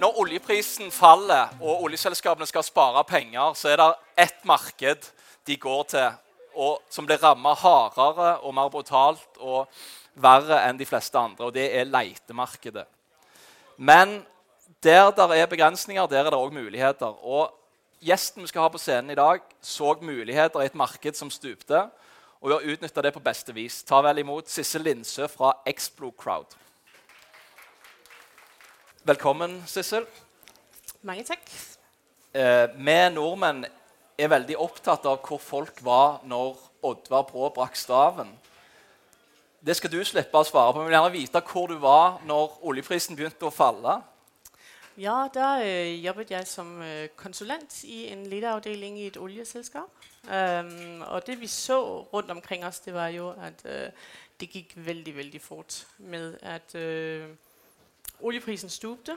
når oljeprisen faller og oljeselskapene skal spare penger, så er det ett marked de går til, og som blir ramma hardere og mer brutalt og verre enn de fleste andre, og det er leitemarkedet. Men der det er begrensninger, der er det òg muligheter. Og gjesten vi skal ha på scenen i dag, så muligheter i et marked som stupte, og vi har utnytta det på beste vis. Ta vel imot Sissel Lindsø fra Explo Crowd. Velkommen, Sissel. Mange takk. Eh, vi nordmenn er veldig opptatt av hvor folk var når Oddvar Brå brakk staven. Det skal du slippe å svare på, men jeg vil gjerne vite hvor du var når oljeprisen begynte å falle. Ja, der øh, jobbet jeg som øh, konsulent i en lederavdeling i et oljeselskap. Um, og det vi så rundt omkring os, det var jo, at øh, det gik veldig, veldig fort med, at øh, olieprisen stupte.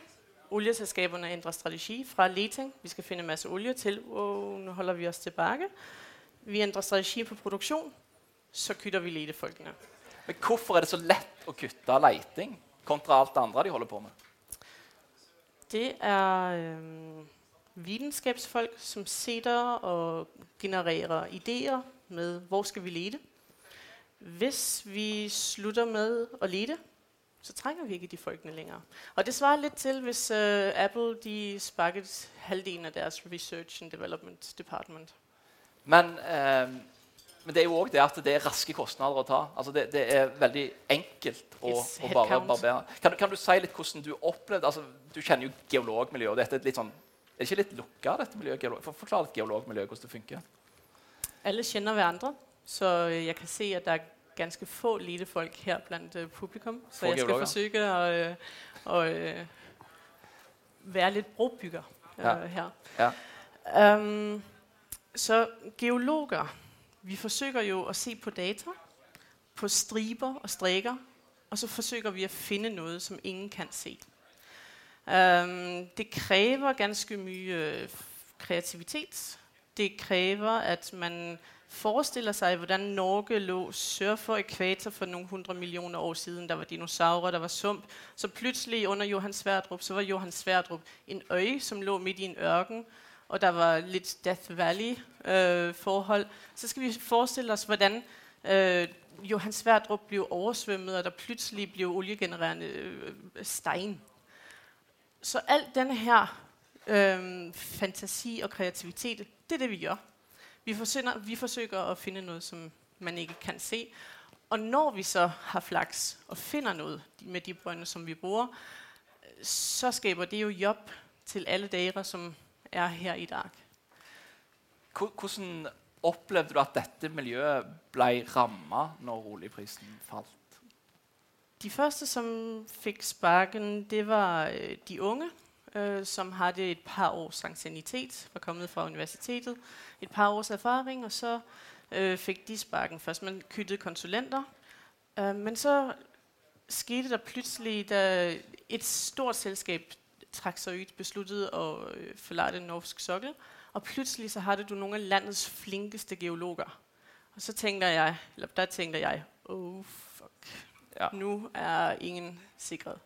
Oljeselskaberne ændrer strategi fra leting, vi skal finde en masse olie, til oh, nu holder vi os tilbage. Vi ændrer strategi på produktion, så kytter vi letefolkene. Men hvorfor er det så lett å kutte leiting kontra alt det andre de holder på med? Det er øh, videnskabsfolk, som sitter og genererer idéer med, hvor skal vi lede. Hvis vi slutter med at lede, så trænger vi ikke de folkene længere. Og det svarer lidt til, hvis øh, Apple de sparkede halvdelen af deres Research and Development Department. Men, eh, men det er jo òg det at det er raske kostnader å ta. Altså det, det er veldig enkelt å, It's å bare barbere. Kan, du- kan du si litt hvordan du opplevde altså, Du kjenner jo geologmiljøet. og dette Er litt sånn, er det ikke litt lukka, dette miljøet? For, forklar litt geologmiljøet, hvordan det funker. Alle kender hverandre, så øh, jeg kan se, at der er ganske få ledefolk her blandt øh, publikum. Så jeg skal geologer. forsøge at, øh, at øh, være lidt brobygger øh, Ja. her. Ja. Um, så geologer, vi forsøger jo at se på data, på striber og strækker, og så forsøger vi at finde noget, som ingen kan se. Um, det kræver ganske mye øh, kreativitet. Det kræver, at man forestiller sig, hvordan Norge lå sør for ekvator for nogle hundrede millioner år siden. Der var dinosaurer, der var sump. Så pludselig under Johan Sverdrup, så var Johan Sverdrup en ø, som lå midt i en ørken, og der var lidt Death Valley øh, forhold. Så skal vi forestille os, hvordan øh, Johan Sverdrup blev oversvømmet, og der pludselig blev oliegenererende øh, sten. Så alt den her øh, fantasi og kreativitet, det er det, vi gør. Vi forsøger, vi forsøger at finde noget, som man ikke kan se. Og når vi så har flaks og finder noget med de brønde, som vi bruger, så skaber det jo job til alle dere, som er her i dag. Hvor- Hvordan opplevde du at dette miljøet ble ramma når oljeprisen falt? De første, som fik sparken, det var øh, de unge, øh, som havde et par års anciennitet, var kommet fra universitetet, et par års erfaring, og så øh, fik de sparken først. Man kyttede konsulenter, øh, men så skete der pludselig, da et stort selskab trak sig ud, besluttede at øh, forlade norsk sokkel, og pludselig så havde du nogle af landets flinkeste geologer. Og så tænkte jeg, eller der tænkte jeg, oh fuck, Ja. nu er ingen sikret.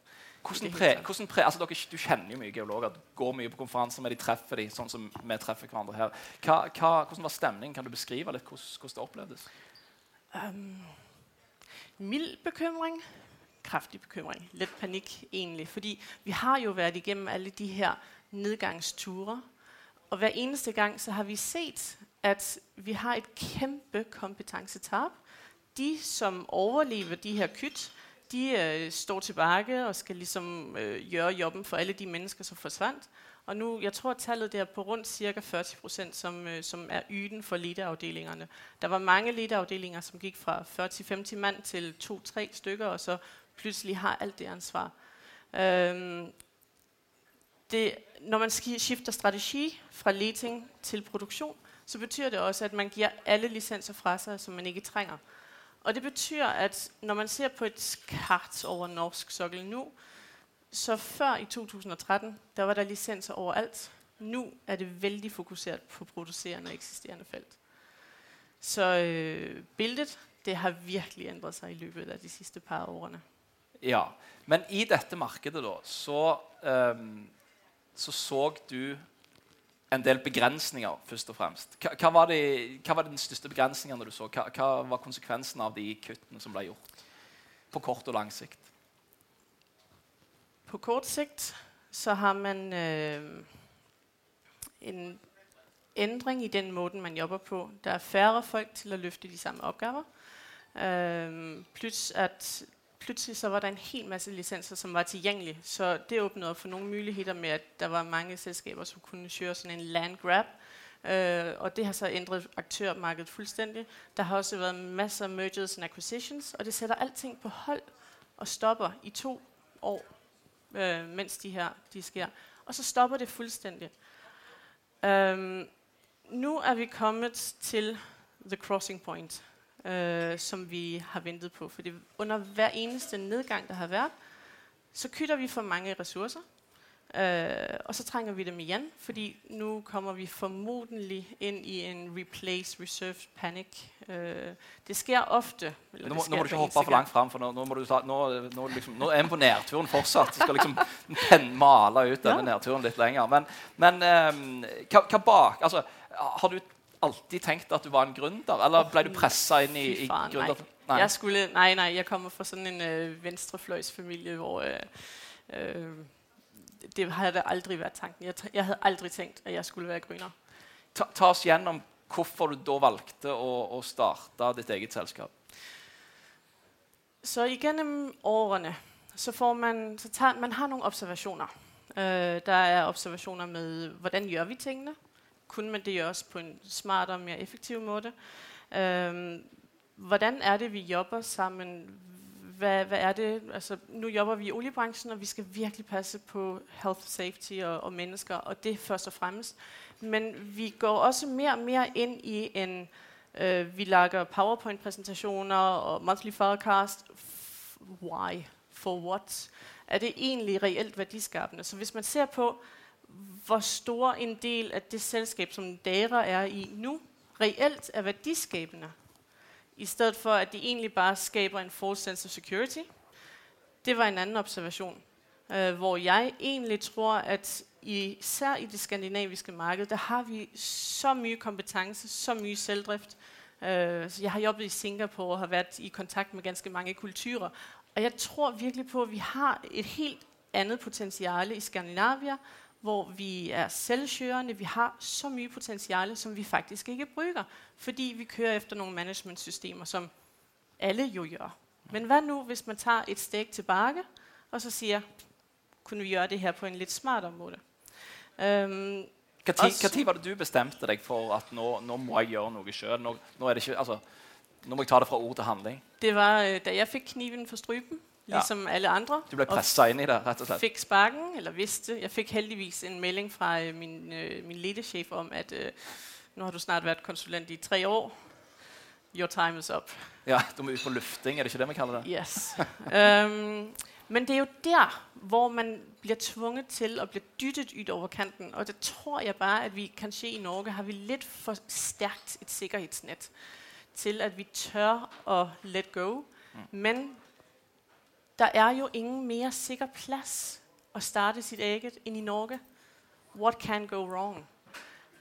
Hvordan pre, hvordan pre, altså dere, du kjenner jo mye geologer. Du går mye på konferanser med de treffer de, sånn som vi treffer hverandre her. Hva, hva, hvordan var stemningen? Kan du beskrive litt hvordan, hvordan det opplevdes? Um, mild bekymring, kraftig bekymring, lidt panik egentlig, fordi vi har jo været igennem alle de her nedgangsture, og hver eneste gang så har vi set, at vi har et kæmpe kompetencetab. De, som overlever de her kyt, de øh, står tilbage og skal ligesom øh, gøre jobben for alle de mennesker, som forsvandt. Og nu, jeg tror, at tallet der er på rundt cirka 40 procent, som, øh, som er yden for ledeafdelingerne. Der var mange ledeafdelinger, som gik fra 40-50 mand til 2-3 stykker, og så pludselig har alt det ansvar. Øhm, det, når man skifter strategi fra leting til produktion, så betyder det også, at man giver alle licenser fra sig, som man ikke trænger. Og det betyder, at når man ser på et kart over norsk sokkel nu, så før i 2013, der var der licenser overalt. Nu er det vældig fokuseret på producerende og eksisterende felt. Så øh, billedet, det har virkelig ændret sig i løbet af de sidste par årene. Ja, Men i dette markedet da, så ehm, så så du en del begrensninger, først og fremst. Hva, hva, var, det, hva var den største begrensningen du så? Hva, hva var konsekvensen av de kuttene som ble gjort? På kort og lang sikt. På kort sigt, så har man øh, en ændring i den måde, man jobber på. Der er færre folk til at løfte de samme opgaver. Øh, plus at pludselig så var der en hel masse licenser, som var tilgængelige. Så det åbnede op for nogle muligheder med, at der var mange selskaber, som kunne køre sådan en land grab. Øh, og det har så ændret aktørmarkedet fuldstændig. Der har også været masser af mergers and acquisitions, og det sætter alting på hold og stopper i to år, øh, mens de her de sker. Og så stopper det fuldstændig. Øh, nu er vi kommet til the crossing point øh, som vi har ventet på. For under hver eneste nedgang, der har været, så kytter vi for mange ressourcer, øh, og så trænger vi dem igen, fordi nu kommer vi formodentlig ind i en replace reserve panic. Øh, det sker ofte. Eller nu, må, nu må du ikke hoppe for langt frem, for nå, nå, må du ta, nå, nå, liksom, nå er vi på nærturen fortsatt. Du skal liksom male ut denne ja. nærturen litt lenger. Men, men um, hva, hva bak? Altså, har du alltid tenkt at du var en gründer, eller ble du pressa inn i, i gründer? Nej. Jeg skulle, nej, nej, jeg kommer fra sådan en øh, venstrefløjsfamilie, hvor øh, øh, det havde aldrig været tanken. Jeg, jeg havde aldrig tænkt, at jeg skulle være gründer. Ta, ta os gjennom hvorfor du da valgte å, å starte ditt eget selskab. Så igennem årene, så får man, så tager, man har nogle observationer. Uh, der er observationer med, hvordan gør vi tingene? Kunne man det også på en smartere, mere effektiv måde. Øhm, hvordan er det, vi jobber sammen? Hvad, hvad er det? Altså, nu jobber vi i oliebranchen, og vi skal virkelig passe på health, safety og, og mennesker, og det først og fremmest. Men vi går også mere og mere ind i en, øh, vi lager PowerPoint-præsentationer og monthly forecast. Why? For what? Er det egentlig reelt værdiskabende? Så hvis man ser på, hvor stor en del af det selskab, som Dara er i nu, reelt er værdiskabende, i stedet for at de egentlig bare skaber en false sense of security. Det var en anden observation, øh, hvor jeg egentlig tror, at især i det skandinaviske marked, der har vi så mye kompetence, så mye selvdrift. Øh, så jeg har jobbet i Singapore og har været i kontakt med ganske mange kulturer. Og jeg tror virkelig på, at vi har et helt andet potentiale i Skandinavia, hvor vi er selvkørende. Vi har så mye potentiale, som vi faktisk ikke bruger, fordi vi kører efter nogle managementsystemer, som alle jo gør. Men hvad nu, hvis man tager et steg tilbage, og så siger, kunne vi gøre det her på en lidt smartere måde? Um, hva tid var det du bestemte deg for at nå, nå må jeg gjøre noe sjøl? Nå, nå, nå må jeg ta det fra ord til handling? Det var øh, da jeg fikk kniven for strupen ligesom ja. alle andre. Du blev det, ret og slett. fik sparken, eller vidste. Jeg fik heldigvis en melding fra øh, min, øh, min ledechef om, at øh, nu har du snart været konsulent i tre år. Your time is up. Ja, du må ud på løfting, er det ikke det, man kalder det? Yes. um, men det er jo der, hvor man bliver tvunget til at blive dyttet ud over kanten. Og det tror jeg bare, at vi kanskje i Norge har vi lidt for stærkt et sikkerhedsnet til, at vi tør at let go. Mm. Men der er jo ingen mere sikker plads at starte sit eget end i Norge. What can go wrong?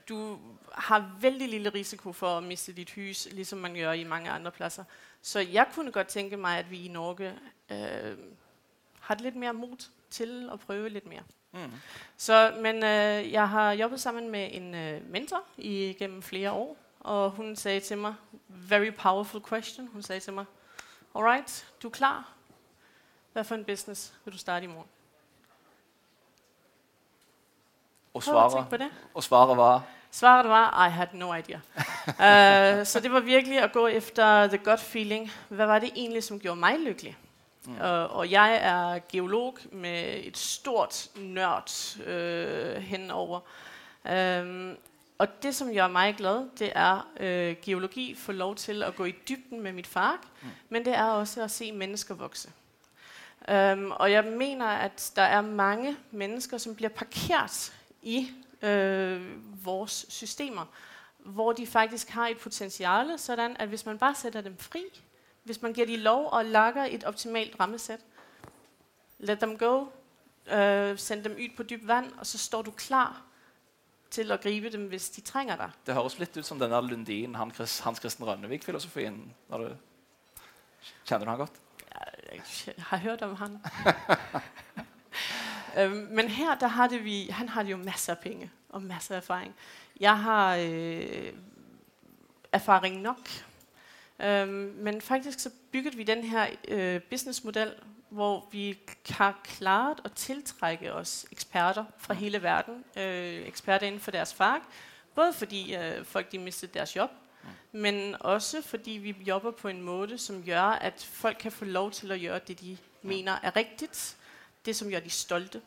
Du har vældig lille risiko for at miste dit hus, ligesom man gør i mange andre pladser. Så jeg kunne godt tænke mig, at vi i Norge øh, har lidt mere mod til at prøve lidt mere. Mm. Så, men øh, jeg har jobbet sammen med en øh, mentor i gennem flere år, og hun sagde til mig, very powerful question, hun sagde til mig, alright, du er klar, hvad for en business vil du starte i morgen? Og svaret, på det. og svaret var? Svaret var, I had no idea. uh, så det var virkelig at gå efter the gut feeling. Hvad var det egentlig, som gjorde mig lykkelig? Mm. Uh, og jeg er geolog med et stort nørd uh, henover. Um, og det, som gør mig glad, det er uh, geologi, få lov til at gå i dybden med mit fag, mm. men det er også at se mennesker vokse. Øhm, og jeg mener, at der er mange mennesker, som bliver parkeret i øh, vores systemer, hvor de faktisk har et potentiale, sådan at hvis man bare sætter dem fri, hvis man giver de lov og lakker et optimalt rammesæt, let them go, øh, send dem ud på dyb vand, og så står du klar til at gribe dem, hvis de trænger dig. Det høres lidt ud som den der Lundin, han, Hans Christian Rønnevik-filosofien. når du- Kender du han godt? Jeg har hørt om ham. øhm, men her, der har det vi, han har jo masser af penge og masser af erfaring. Jeg har øh, erfaring nok. Øhm, men faktisk så byggede vi den her øh, businessmodel, hvor vi har klaret at tiltrække os eksperter fra hele verden. Øh, eksperter inden for deres fag. Både fordi øh, folk de mistede deres job, men også fordi vi jobber på en måde, som gør, at folk kan få lov til at gøre det, de mener er rigtigt. Det, som gør de stolte.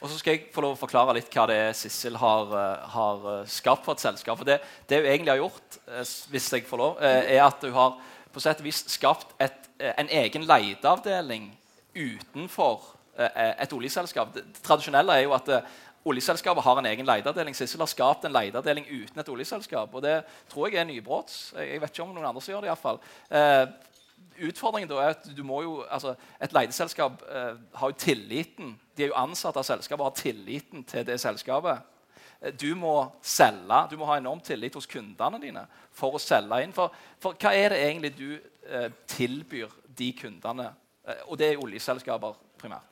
Og så skal jeg få lov å forklare litt hva det er Sissel har, eh, har eh, skapt for et selskap. For det, det hun egentlig har gjort, s- hvis jeg får lov, er at hun har på sett og vis skapt et, en egen leteavdeling utenfor et oljeselskap. Det, det tradisjonelle er jo at eh, oljeselskapet har en egen leieavdeling. Sissel har skapt en leieavdeling uten et oljeselskap. Og det tror jeg er nybrott. Jeg vet ikke om noen andre som gjør det. i hvert fall. Eh, utfordringen da er at du må jo, altså Et leieselskap eh, har jo tilliten De er jo ansatt av selskapet og har tilliten til det selskapet. Eh, Du må selge, du må ha enorm tillit hos kundene dine for å selge inn. For, for hva er det egentlig du eh, tilbyr de kundene? Eh, og det er oljeselskaper primært.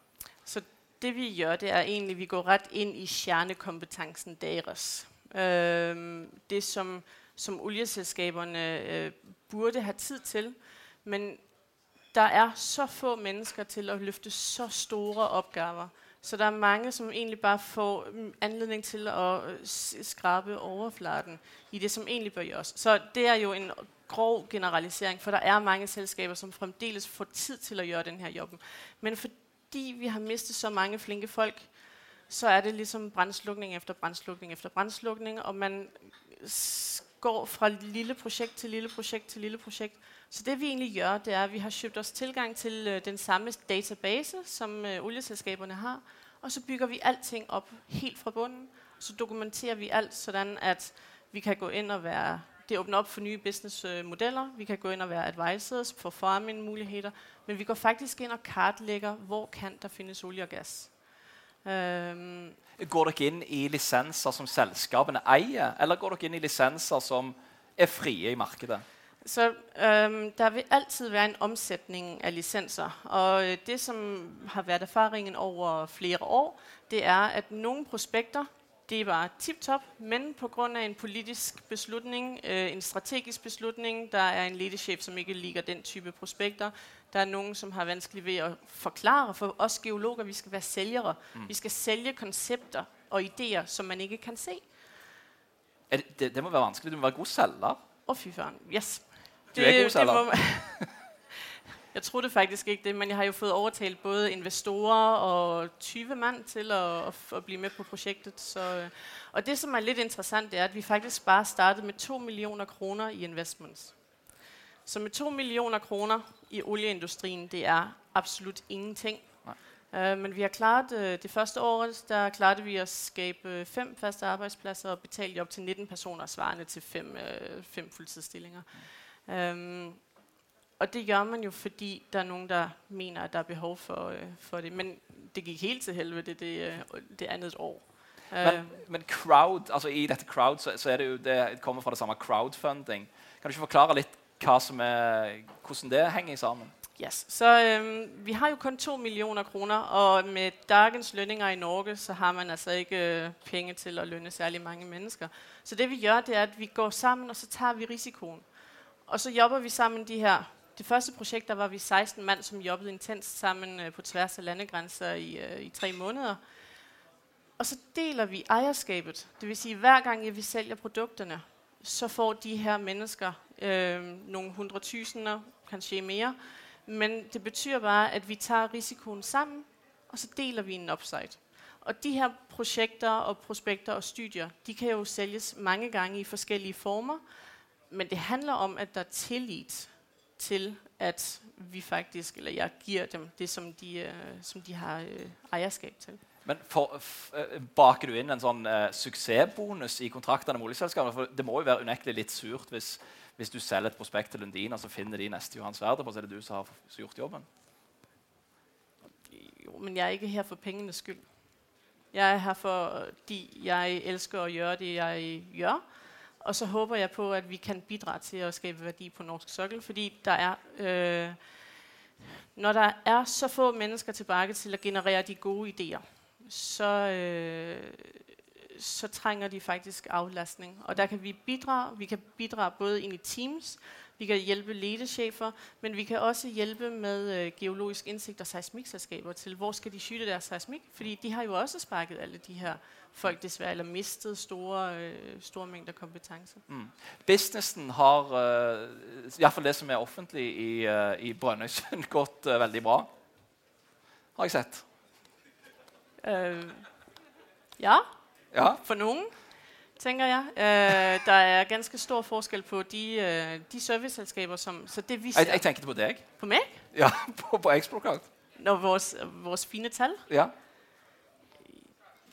Så det vi gør, det er egentlig, at vi går ret ind i kernekompetencen deres. Øh, det, som, som olieselskaberne øh, burde have tid til. Men der er så få mennesker til at løfte så store opgaver. Så der er mange, som egentlig bare får mm, anledning til at øh, skrabe overfladen i det, som egentlig bør gøres. Så det er jo en grov generalisering, for der er mange selskaber, som fremdeles får tid til at gøre den her job. Men fordi vi har mistet så mange flinke folk, så er det ligesom brændslukning efter brændslukning efter brændslukning, og man går fra lille projekt til lille projekt til lille projekt. Så det vi egentlig gør, det er, at vi har købt os tilgang til øh, den samme database, som øh, olieselskaberne har, og så bygger vi alting op helt fra bunden. Så dokumenterer vi alt, sådan at vi kan gå ind og være, det åbner op for nye businessmodeller, vi kan gå ind og være advisors for farming-muligheder, men vi går faktisk ind og kartlægger, hvor kan der findes olie og gas. Øhm, Går dere inn i lisenser som selskapene eier, eller går dere inn i lisenser som er frie i markedet? Så øhm, der vil altid være en omsætning af licenser, og øh, det som har været erfaringen over flere år, det er, at nogle prospekter, det var tip-top, men på grund af en politisk beslutning, øh, en strategisk beslutning, der er en ledelseschef, som ikke liker den type prospekter. Der er nogen, som har vanskeligt ved at forklare for os geologer, vi skal være sælgere. Mm. Vi skal sælge koncepter og idéer, som man ikke kan se. Er det, det, det må være vanskelig. Du må være god selger. Åh, fy faren. Yes. Du er god sælger. jeg troede faktisk ikke det, men jeg har jo fået overtalt både investorer og 20 mand til at, at, blive med på projektet. Så, øh, og det, som er lidt interessant, det er, at vi faktisk bare startede med 2 millioner kroner i investments. Så med 2 millioner kroner i olieindustrien, det er absolut ingenting. Uh, men vi har klaret uh, det første år, der klarede vi at skabe fem faste arbejdspladser og betale op til 19 personer, svarende til fem, uh, fem fuldtidsstillinger. Um, og det gør man jo, fordi der er nogen, der mener, at der er behov for, uh, for det. Men det gik helt til helvede det, uh, det andet år. Men, men crowd, altså i dette crowd så, så er det jo det det kommer fra det samme crowdfunding. Kan du ikke forklare litt hva som er, hvordan det henger sammen? Yes. Så øhm, vi har jo kun 2 millioner kroner, og med dagens lønninger i Norge, så har man altså ikke øh, penge til at lønne særlig mange mennesker. Så det vi gør, det er, at vi går sammen, og så tager vi risikoen. Og så jobber vi sammen de her... Det første projekt, der var vi 16 mand, som jobbede intenst sammen øh, på tværs af landegrænser i, øh, i tre måneder. Og så deler vi ejerskabet. Det vil sige, hver gang vi sælger produkterne, så får de her mennesker øh, nogle hundredtusinder, kanskje mere. Men det betyder bare, at vi tager risikoen sammen, og så deler vi en upside. Og de her projekter og prospekter og studier, de kan jo sælges mange gange i forskellige former, men det handler om, at der er tillid til, at vi faktisk, eller jeg giver dem det, som de, øh, som de har øh, ejerskab til. Men for, eh, baker du inn en sånn eh, suksessbonus i kontraktene med oljeselskapene? For det må jo være unektelig litt surt hvis, hvis du selger et prospekt til Lundin, og så finner de neste Johan Sverdrup, og så er det du som har gjort jobben. Jo, men jeg er ikke her for pengenes skyld. Jeg er her, fordi jeg elsker at gøre det, jeg gør. Og så håber jeg på, at vi kan bidrage til at skabe værdi på norsk sokkel, fordi der er, øh, når der er så få mennesker tilbage til at generere de gode idéer, så, øh, så trænger de faktisk aflastning. Og der kan vi bidrage. Vi kan bidrage både ind i teams, vi kan hjælpe ledechefer, men vi kan også hjælpe med øh, geologisk indsigt og seismikselskaber til, hvor skal de skyde deres seismik? Fordi de har jo også sparket alle de her folk desværre, eller mistet store, øh, store mængder kompetencer. Mm. Businessen har, uh, i hvert fall det som er offentlig i, uh, i Brønnøysund, gått uh, veldig bra. Har jeg sett. Uh, ja. ja, for nogen tænker jeg. Øh, der er ganske stor forskel på de, øh, de serviceselskaber, som... Så det vi ser, jeg, jeg tænkte på dig. På mig? Ja, på, på Exprocard. Når vores, vores fine tal? Ja.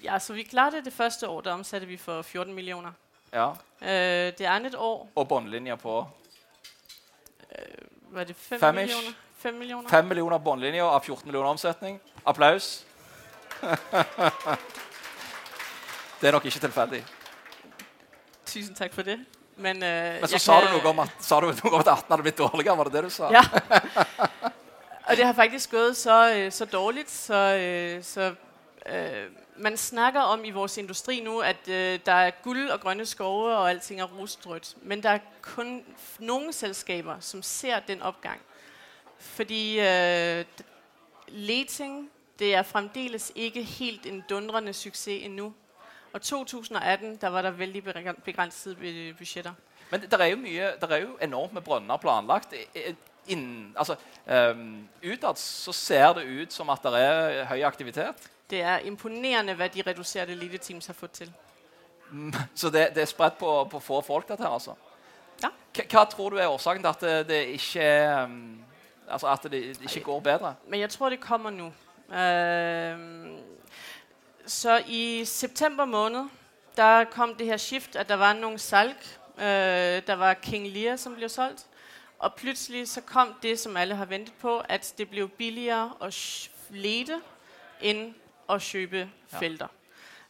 Ja, så vi klarede det det første år, der omsatte vi for 14 millioner. Ja. Øh, det andet år... Og bundlinjer på? Øh, var det 5 Fem millioner? 5 millioner. 5 millioner bundlinjer af 14 millioner omsætning. Applaus. det er nok ikke tilfældigt. Tusind tak for det. Men, uh, Men så sa, kan... du noget om, at, sa du noget om, at 18 havde blivet dårligere, var det det, du sa? Ja. og det har faktisk gået så, øh, så dårligt, så, øh, så uh, man snakker om i vores industri nu, at øh, der er guld og grønne skove, og alting er rostrødt. Men der er kun nogle selskaber, som ser den opgang. Fordi øh, leting, det er fremdeles ikke helt en dundrende succes endnu. Og 2018, der var der vældig begrænsede budgetter. Men der er jo mye, der er jo enormt med brønner planlagt. Inden, altså, um, utad så ser det ut som at der er høj aktivitet. Det er imponerende, hvad de reducerede elite teams har fået til. Mm, så det, det er spredt på, på få folk, dette her, altså? Ja. Hva tror du er årsaken til at det, det ikke, um, altså at det, det ikke går bedre? Men jeg tror, det kommer nu. Uh, så i september måned, der kom det her shift, at der var nogle salg. Øh, der var King Lear, som blev solgt. Og pludselig så kom det, som alle har ventet på, at det blev billigere at lede end at købe ja. felter.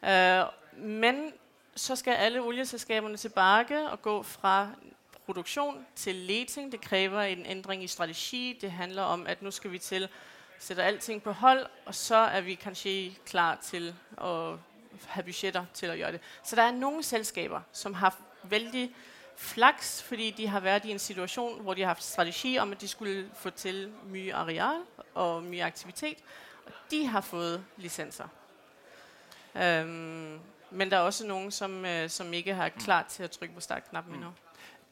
Øh, men så skal alle olieselskaberne tilbage og gå fra produktion til leting. Det kræver en ændring i strategi. Det handler om, at nu skal vi til sætter alting på hold, og så er vi kanskje klar til at have budgetter til at gøre det. Så der er nogle selskaber, som har vældig flaks, fordi de har været i en situation, hvor de har haft strategi om, at de skulle få til mye areal og mye aktivitet, de har fået licenser. Um, men der er også nogen, som, uh, som ikke har klar til at trykke på startknappen endnu.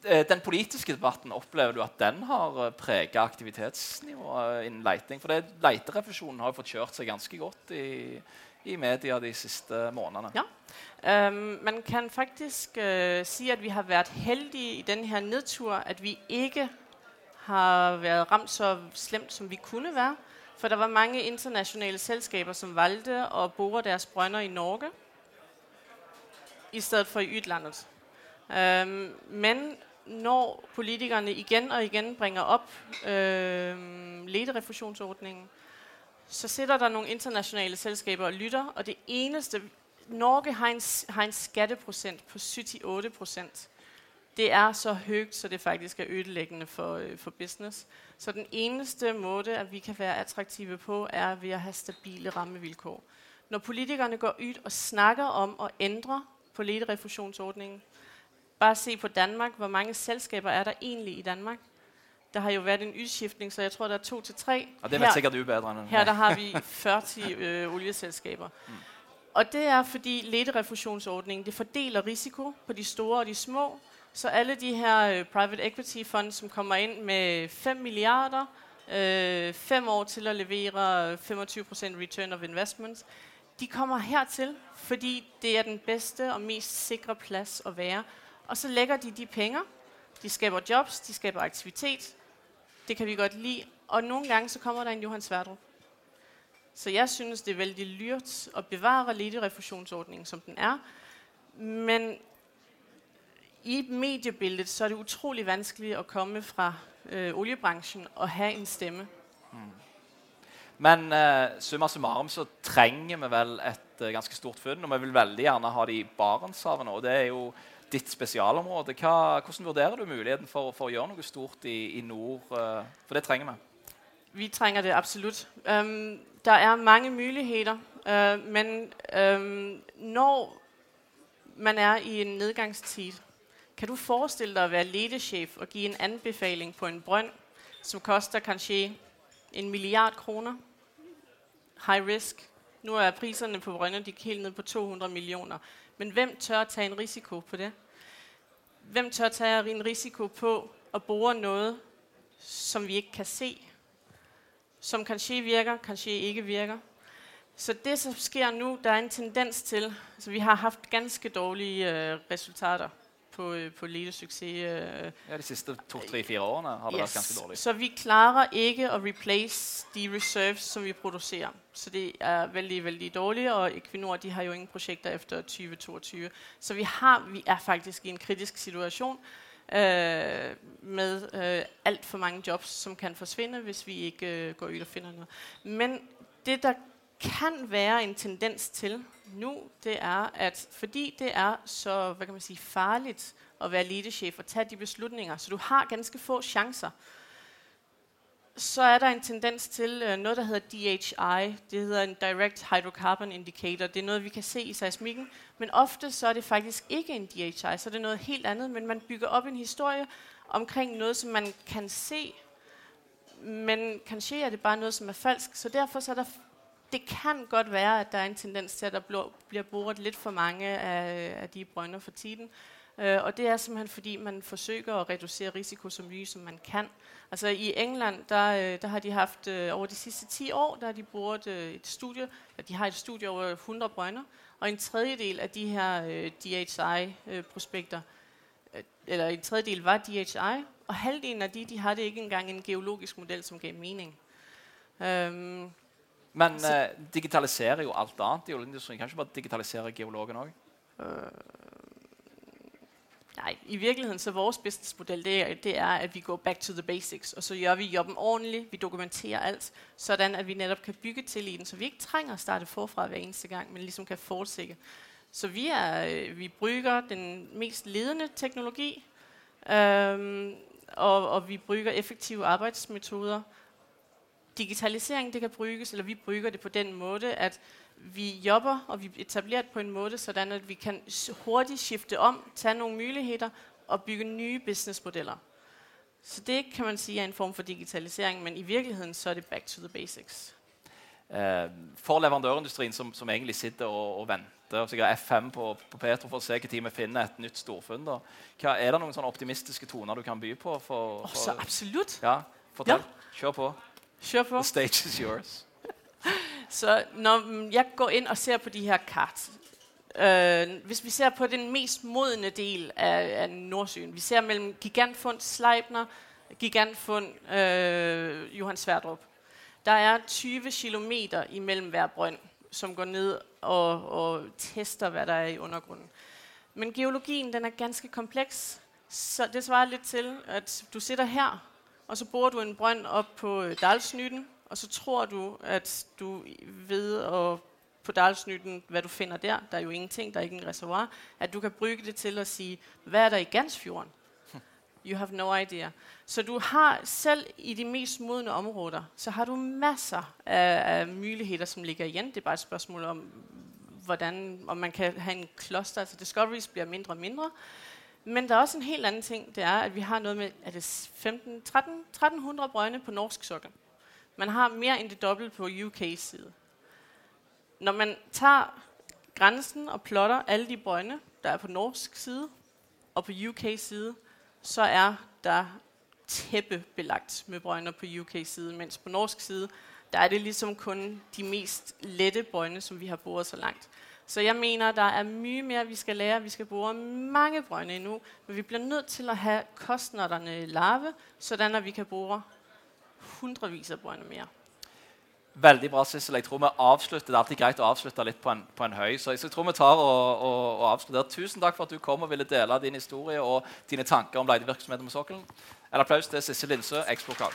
Eh, den politiske debatten, opplever du at den har eh, preget aktivitetsnivået innen leiting? For det, leiterefusjonen har jo fått kjørt seg ganske godt i, i media de siste månedene. Ja. Um, man kan faktisk uh, si at vi har vært heldige i denne nedtur, at vi ikke har vært ramt så slemt som vi kunne være. For der var mange internationale selskaber, som valgte at bore deres brønder i Norge i stedet for i udlandet. Øhm, men når politikerne igen og igen bringer op øhm, lederefusionsordningen, så sidder der nogle internationale selskaber og lytter, og det eneste, Norge har en, har en skatteprocent på 78 procent. Det er så højt, så det faktisk er ødelæggende for, øh, for business. Så den eneste måde, at vi kan være attraktive på, er ved at have stabile rammevilkår. Når politikerne går ud og snakker om at ændre på lederefusionsordningen, bare se på Danmark. Hvor mange selskaber er der egentlig i Danmark? Der har jo været en udskiftning, så jeg tror, der er to til tre. Og det er her, sikkert ubedre. Her der har vi 40 øh, olieselskaber. Mm. Og det er, fordi lederefusionsordningen det fordeler risiko på de store og de små. Så alle de her øh, private equity funds, som kommer ind med 5 milliarder, øh, 5 år til at levere øh, 25% return of investments, de kommer hertil, fordi det er den bedste og mest sikre plads at være. Og så lægger de de penge. De skaber jobs, de skaber aktivitet. Det kan vi godt lide. Og nogle gange så kommer der en Johan Sverdrup. Så jeg synes, det er vældig lyrt at bevare lederefusionsordningen, som den er. Men i mediebilledet, så er det utrolig vanskeligt at komme fra øh, oliebranchen og have en stemme. Hmm. Men eh, summa summarum så trenger vi vel et eh, ganske stort funn. Og vi vil veldig gjerne ha det i Barentshavet nå. Det er jo ditt spesialområde. Hva, hvordan vurderer du muligheten for, for å gjøre noe stort i, i nord? eh, for det trenger vi. Vi trænger det absolut. Øhm, der er mange muligheder, øh, men øhm, når man er i en nedgangstid, kan du forestille dig at være ledechef og give en anbefaling på en brønd, som koster kanskje en milliard kroner? High risk. Nu er priserne på brønde de er helt ned på 200 millioner. Men hvem tør tage en risiko på det? Hvem tør tage en risiko på at bore noget, som vi ikke kan se? Som kanskje virker, kanskje ikke virker. Så det, som sker nu, der er en tendens til, så vi har haft ganske dårlige øh, resultater på, øh, på ledersucces. Øh, Ja, de siste to-tre-fire årene har det vært ganske dårlig. så vi klarer ikke at replace de reserves, som vi producerer. Så det er vældig, vældig dårligt, og Equinor de har jo ingen projekter efter 2022. Så vi, har, vi er faktisk i en kritisk situation øh, med øh, alt for mange jobs, som kan forsvinde, hvis vi ikke øh, går ud og finder noget. Men det, der kan være en tendens til nu, det er, at fordi det er så hvad kan man sige, farligt at være lederchef og tage de beslutninger, så du har ganske få chancer, så er der en tendens til øh, noget, der hedder DHI. Det hedder en Direct Hydrocarbon Indicator. Det er noget, vi kan se i seismikken. Men ofte så er det faktisk ikke en DHI, så er det noget helt andet. Men man bygger op en historie omkring noget, som man kan se. Men kanskje er det bare noget, som er falsk. Så derfor så er der det kan godt være, at der er en tendens til, at der blå- bliver boret lidt for mange af, af de brønder for tiden. Øh, og det er simpelthen fordi, man forsøger at reducere risiko så mye, som man kan. Altså i England, der, øh, der har de haft øh, over de sidste 10 år, der har de brugt øh, et studie, ja, de har et studie over 100 brønder, og en tredjedel af de her øh, DHI-prospekter, øh, eller en tredjedel var DHI, og halvdelen af de, de har det ikke engang en geologisk model, som gav mening. Øhm, men eh, digitaliserer jo alt annet i oljeindustrien. Kan ikke bare digitalisere geologen òg? Nej, i virkeligheden så vores businessmodel, det er, det er, at vi går back to the basics, og så gør vi jobben ordentligt, vi dokumenterer alt, sådan at vi netop kan bygge tilliden, så vi ikke trænger at starte forfra hver eneste gang, men ligesom kan fortsætte. Så vi, er, øh, vi brygger den mest ledende teknologi, øhm, og, og vi brygger effektive arbejdsmetoder. Digitalisering, det kan brygges, eller vi brygger det på den måde, at vi jobber, og vi etablerer det på en måde, sådan at vi kan hurtigt skifte om, tage nogle muligheder og bygge nye businessmodeller. Så det kan man sige er en form for digitalisering, men i virkeligheden så er det back to the basics. Eh, for leverandørindustrien, som, som egentlig sitter og, og venter og sikkert F5 på, på Petro for å se når vi finner et nytt storfunn, er det noen sånne optimistiske toner du kan by på? For, for, så absolut. ja, fortell. Kjør på. På. The stage is yours. Så når mm, jeg går ind og ser på de her kart, øh, hvis vi ser på den mest modne del af, af Nordsøen, vi ser mellem Gigantfund Sleipner, Gigantfund øh, Johan Sverdrup. Der er 20 kilometer imellem hver brønd, som går ned og, og tester, hvad der er i undergrunden. Men geologien den er ganske kompleks, så det svarer lidt til, at du sidder her, og så borer du en brønd op på øh, Dalsnytten, og så tror du, at du ved og på Dalsnytten, hvad du finder der, der er jo ingenting, der er ikke en reservoir, at du kan bruge det til at sige, hvad er der i Gansfjorden? You have no idea. Så du har selv i de mest modne områder, så har du masser af, af muligheder, som ligger igen. Det er bare et spørgsmål om, hvordan, om man kan have en kloster. Altså discoveries bliver mindre og mindre. Men der er også en helt anden ting, det er, at vi har noget med, er det 15, 13, 1300 brønde på norsk sokkel. Man har mere end det dobbelte på UK's side. Når man tager grænsen og plotter alle de brønde, der er på norsk side, og på UK's side, så er der tæppebelagt med brønde på UK's side, mens på norsk side, der er det ligesom kun de mest lette brønde, som vi har boret så langt. Så jeg mener, der er mye mere, vi skal lære. Vi skal bruge mange brønde endnu, men vi bliver nødt til at have kostnaderne lave, sådan at vi kan bruge hundredvis af brønde mere. Veldig bra, Sissel. Jeg tror vi avslutter, Det er alltid greit å avslutte litt på en, på en høy. Så jeg, så jeg tror vi tar og, og, og avslutter. Tusen takk for at du kom og ville dele din historie og dine tanker om letevirksomheten på sokkelen. En applaus til Sissel Lindsø, Explocal.